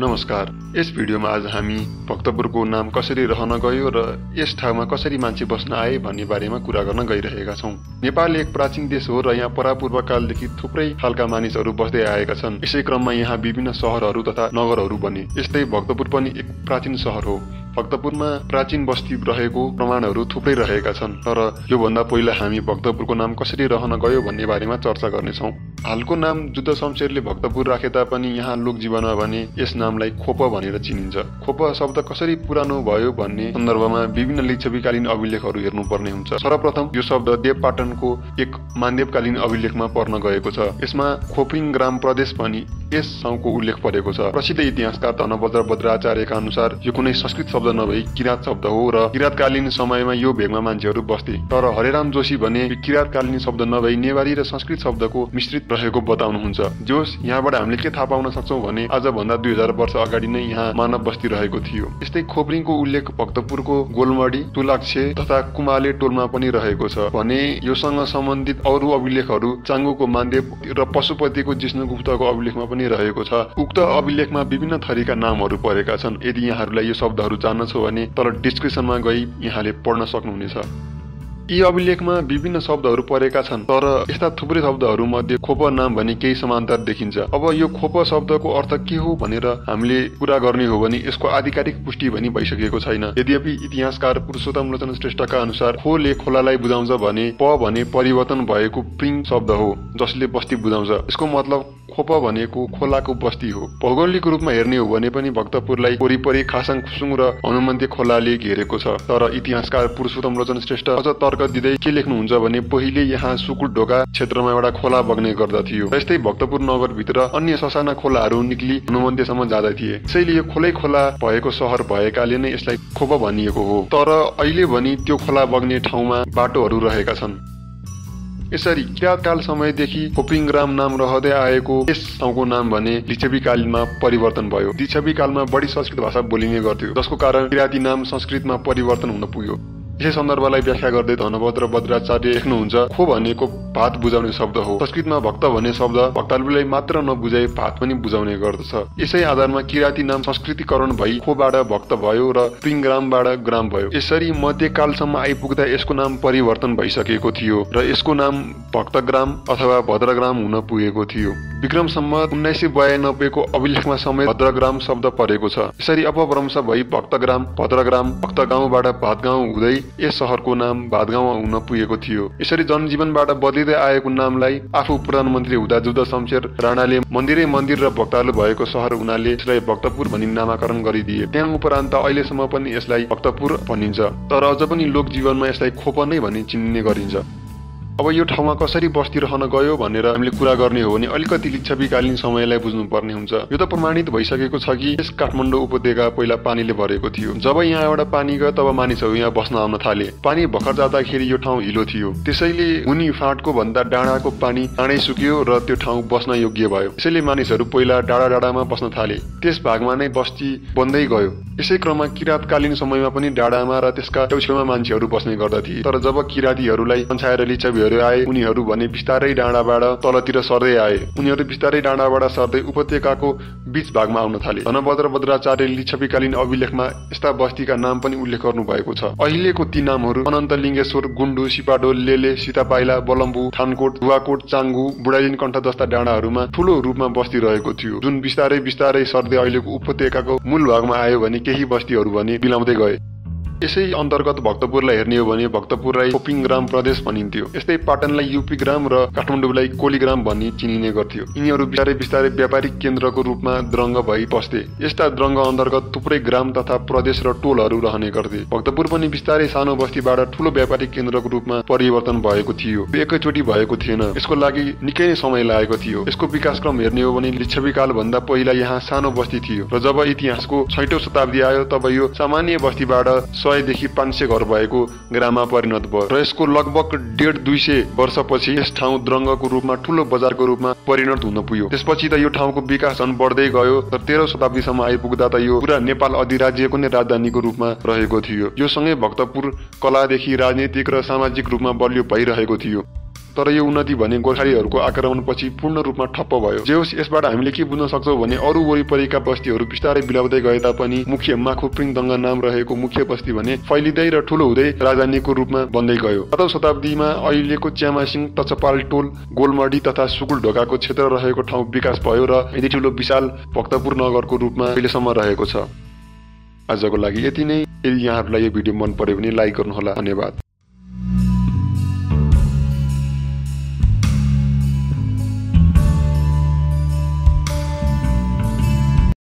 नमस्कार। यस भिडियोमा आज हामी भक्तपुरको नाम कसरी रहन गयो र यस ठाउँमा कसरी मान्छे बस्न आए भन्ने बारेमा कुरा गर्न गइरहेका छौँ। नेपाल एक प्राचीन देश हो र यहाँ परापूर्व कालदेखि थुप्रै खालका मानिसहरू बस्दै आएका छन्। यसै क्रममा यहाँ विभिन्न सहरहरू तथा नगरहरू बने। यस्तै भक्तपुर पनि एक प्राचीन सहर हो। भक्तपुरमा प्राचीन बस्ती रहेको प्रमाणहरू थुप्रै रहेका छन् तर योभन्दा पहिला हामी भक्तपुरको नाम कसरी रहन गयो भन्ने बारेमा चर्चा गर्नेछौँ। हालको नाम जुद्ध शमशेरले भक्तपुर राखे तापनि यहाँ लोकजीवनमा भने यस नामलाई खोप भनेर चिनिन्छ। खोप शब्द कसरी पुरानो भयो भन्ने सन्दर्भमा विभिन्न लिच्छवीकालीन अभिलेखहरू हेर्नुपर्ने हुन्छ। सर्वप्रथम यो शब्द देवपाटनको एक मान्देवकालीन अभिलेखमा पर्न गएको छ। यसमा खोपिङ ग्राम प्रदेश पनि यस ठाउँको उल्लेख परेको छ। प्रसिद्ध इतिहासकार धनभद्र भद्राचार्यका अनुसार यो कुनै संस्कृत शब्द नभई किराँत शब्द हो र किराँतकालीन समयमा यो भेगमा मान्छेहरू बस्थे। तर हरेराम जोशी भने किराँतकालीन शब्द नभई नेवारी र संस्कृत शब्दको मिश्रित रहेको बताउनुहुन्छ। जोस यहाँबाट हामीले के थाहा पाउन सक्छौँ भने आजभन्दा दुई हजार वर्ष अगाडि नै यहाँ मानव बस्ती रहेको थियो। यस्तै खोप्रिङको उल्लेख भक्तपुरको गोलमडी तुलाक्षे तथा कुमाले टोलमा पनि रहेको छ। भने योसँग सम्बन्धित अरू अभिलेखहरू चाङ्गुको मान्देव र पशुपतिको जिष्णुगुप्तको अभिलेखमा पनि रहेको छ। उक्त अभिलेखमा विभिन्न थरीका नामहरू परेका छन्। यदि यहाँहरूलाई यो शब्दहरू जान्न छ भने तल डिस्क्रिप्सनमा गई यहाँले पढ्न सक्नुहुनेछ। यी अभिलेखमा विभिन्न शब्दहरू परेका छन् तर यस्ता थुप्रै शब्दहरू मध्ये खोप नाम भने केही समान्तर देखिन्छ। अब यो खोप शब्दको अर्थ के हो भनेर हामीले कुरा गर्ने हो भने यसको आधिकारिक पुष्टि पनि भइसकेको छैन। यद्यपि इतिहासकार पुरुषोत्तम लोचन श्रेष्ठका अनुसार खोले खोलालाई बुझाउँछ भने प भने परिवर्तन भएको प्रिङ शब्द हो जसले बस्ती बुझाउँछ। यसको मतलब खोप भनेको खोलाको बस्ती हो। भौगोलिक रूपमा हेर्ने हो भने पनि भक्तपुरलाई वरिपरि खासाङ खुसुङ र हनुमन्ते खोलाले घेरेको छ। तर इतिहासकार पुरुषोत्तम लोचन श्रेष्ठ अझ तर्क दिँदै के लेख्नुहुन्छ भने पहिले यहाँ सुकुल ढोका क्षेत्रमा एउटा खोला बग्ने गर्दथ्यो यस्तै भक्तपुर नगरभित्र अन्य ससाना खोलाहरू निक्ली हनुमन्तेसम्म जाँदा थिए। त्यसैले यो खोलै खोला भएको सहर भएकाले नै यसलाई खोप भनिएको हो। तर अहिले भने त्यो खोला बग्ने ठाउँमा बाटोहरू रहेका छन्। यसरी किराँतकाल समयदेखि खोपिङग्राम नाम रहँदै आएको यस ठाउँको नाम भने लिच्छवी कालीनमा परिवर्तन भयो। लिच्छवी कालमा बढी संस्कृत भाषा बोलिने गर्थ्यो जसको कारण किराँती नाम संस्कृतमा परिवर्तन हुन पुग्यो। यसै सन्दर्भलाई व्याख्या गर्दै धनभद्र भद्राचार्य लेख्नुहुन्छ खो भनेको भात बुझाउने शब्द हो। संस्कृतमा भक्त भन्ने शब्द भक्तालुलाई मात्र नबुझाइ भात पनि बुझाउने गर्दछ। यसै आधारमा किराँती नाम संस्कृतिकरण भई खोबाट भक्त भयो र पिङग्रामबाट ग्राम भयो। यसरी मध्यकालसम्म आइपुग्दा यसको नाम परिवर्तन भइसकेको थियो र यसको नाम भक्तग्राम अथवा भद्रग्राम हुन पुगेको थियो। विक्रमसम्म उन्नाइस सय बयानब्बेको अभिलेखमा समेत भद्रग्राम शब्द परेको छ। यसरी अपभ्रंश भई भक्तग्राम भद्रग्राम भक्तगाउँबाट भातगाउँ हुँदै यस सहरको नाम भातगाउँ हुन पुगेको थियो। यसरी जनजीवनबाट बदलिँदै आएको नामलाई आफू प्रधानमन्त्री हुँदा जुद्ध शमशेर राणाले मन्दिरै मन्दिर र भक्तहरू भएको सहर हुनाले यसलाई भक्तपुर भनी नामाकरण गरिदिए। त्यहाँ उपरान्त अहिलेसम्म पनि यसलाई भक्तपुर भनिन्छ। तर अझ पनि लोक जीवनमा यसलाई खोप नै भनी चिनिने गरिन्छ। अब यो ठाउँमा कसरी बस्ती रहन गयो भनेर हामीले कुरा गर्ने हो भने अलिकति लिच्छवीकालीन समयलाई बुझ्नुपर्ने हुन्छ। यो त प्रमाणित भइसकेको छ कि यस काठमाडौँ उपत्यका पहिला पानीले भरेको थियो। जब यहाँबाट पानी गयो तब मानिसहरू यहाँ बस्न आउन थाले। पानी भर्खर जाँदाखेरि यो ठाउँ हिलो थियो। त्यसैले मुनि फाँटको भन्दा डाँडाको पानी चाँडै सुक्यो र त्यो ठाउँ बस्न योग्य भयो। त्यसैले मानिसहरू पहिला डाँडा डाँडामा बस्न थाले। त्यस भागमा नै बस्ती बन्दै गयो। यसै क्रममा किराँतकालीन समयमा पनि डाँडामा र त्यसका छेउछेउमा मान्छेहरू बस्ने गर्दथे। तर जब किराँतीहरूलाई पन्छाएर लिच्छवीहरू आए। उनीहरू भने बिस्तारै डाँडाबाट तलतिर सर्दै आए। उनीहरू बिस्तारै डाँडाबाट सर्दै उपत्यकाको बीच भागमा आउन थाले। धनभद्र भद्राचार्य लिच्छवीकालीन अभिलेखमा यस्ता बस्तीका नाम पनि उल्लेख गर्नु भएको छ। अहिलेको ती नामहरू अनन्त लिङ्गेश्वर गुन्डु सिपाडोल लेले सीतापाइला बलम्बु थानकोट धुवाकोट चाङ्गु बुढाइलिन कण्ठ जस्ता डाँडाहरूमा ठुलो रूपमा बस्ती रहेको थियो। जुन बिस्तारै बिस्तारै सर्दै अहिलेको उपत्यकाको मूल भागमा आयो भने केही बस्तीहरू भने बिलाउँदै गए। यसै अन्तर्गत भक्तपुरलाई हेर्ने हो भने भक्तपुरलाई कोपिङ ग्राम प्रदेश भनिन्थ्यो। यस्तै पाटनलाई युपी ग्राम र काठमाडौँलाई कोलीग्राम भनी चिनिने गर्थ्यो। यिनीहरू बिस्तारै बिस्तारै व्यापारिक केन्द्रको रूपमा द्रङ्ग भई बस्थे यस्ता द्रङ्ग अन्तर्गत थुप्रै ग्राम तथा प्रदेश र टोलहरू रहने गर्थे। भक्तपुर पनि बिस्तारै सानो बस्तीबाट ठुलो व्यापारिक केन्द्रको रूपमा परिवर्तन भएको थियो। एकैचोटि भएको थिएन। यसको लागि निकै नै समय लागेको थियो। यसको विकासक्रम हेर्ने हो भने लिच्छवी काल भन्दा पहिला यहाँ सानो बस्ती थियो। र जब इतिहासको छैटौँ शताब्दी आयो तब यो सामान्य बस्तीबाट सयदेखि पाँच सय घर भएको ग्राममा परिणत भयो र यसको लगभग डेढ दुई सय वर्षपछि यस ठाउँ द्रङ्गको रूपमा ठुलो बजारको रूपमा परिणत हुन पुग्यो। त्यसपछि त यो ठाउँको विकास झन् बढ्दै गयो र तेह्रौँ शताब्दीसम्म आइपुग्दा त यो पुरा नेपाल अधिराज्यको नै राजधानीको रूपमा रहेको थियो। यो सँगै भक्तपुर कलादेखि राजनीतिक र सामाजिक रूपमा बलियो भइरहेको थियो। तर यो उन्नति भने गोर्खालीहरूको आक्रमणपछि पूर्ण रूपमा ठप्प भयो। जे होस् यसबाट हामीले के बुझ्न सक्छौँ भने अरू वरिपरिका बस्तीहरू बिस्तारै बिलाउँदै गए तापनि मुख्य माखुप्रिङ दङ्गा नाम रहेको मुख्य बस्ती भने फैलिँदै र ठुलो हुँदै राजधानीको रूपमा बन्दै गयो। सातौँ शताब्दीमा अहिलेको च्यामासिङ टचपाल टोल गोलमडी तथा सुकुल ढोकाको क्षेत्र रहेको ठाउँ विकास भयो र यति ठुलो विशाल भक्तपुर नगरको रूपमा अहिलेसम्म रहेको छ। आजको लागि यति नै। यदि यहाँहरूलाई यो भिडियो मन पर्यो भने लाइक गर्नुहोला। धन्यवाद।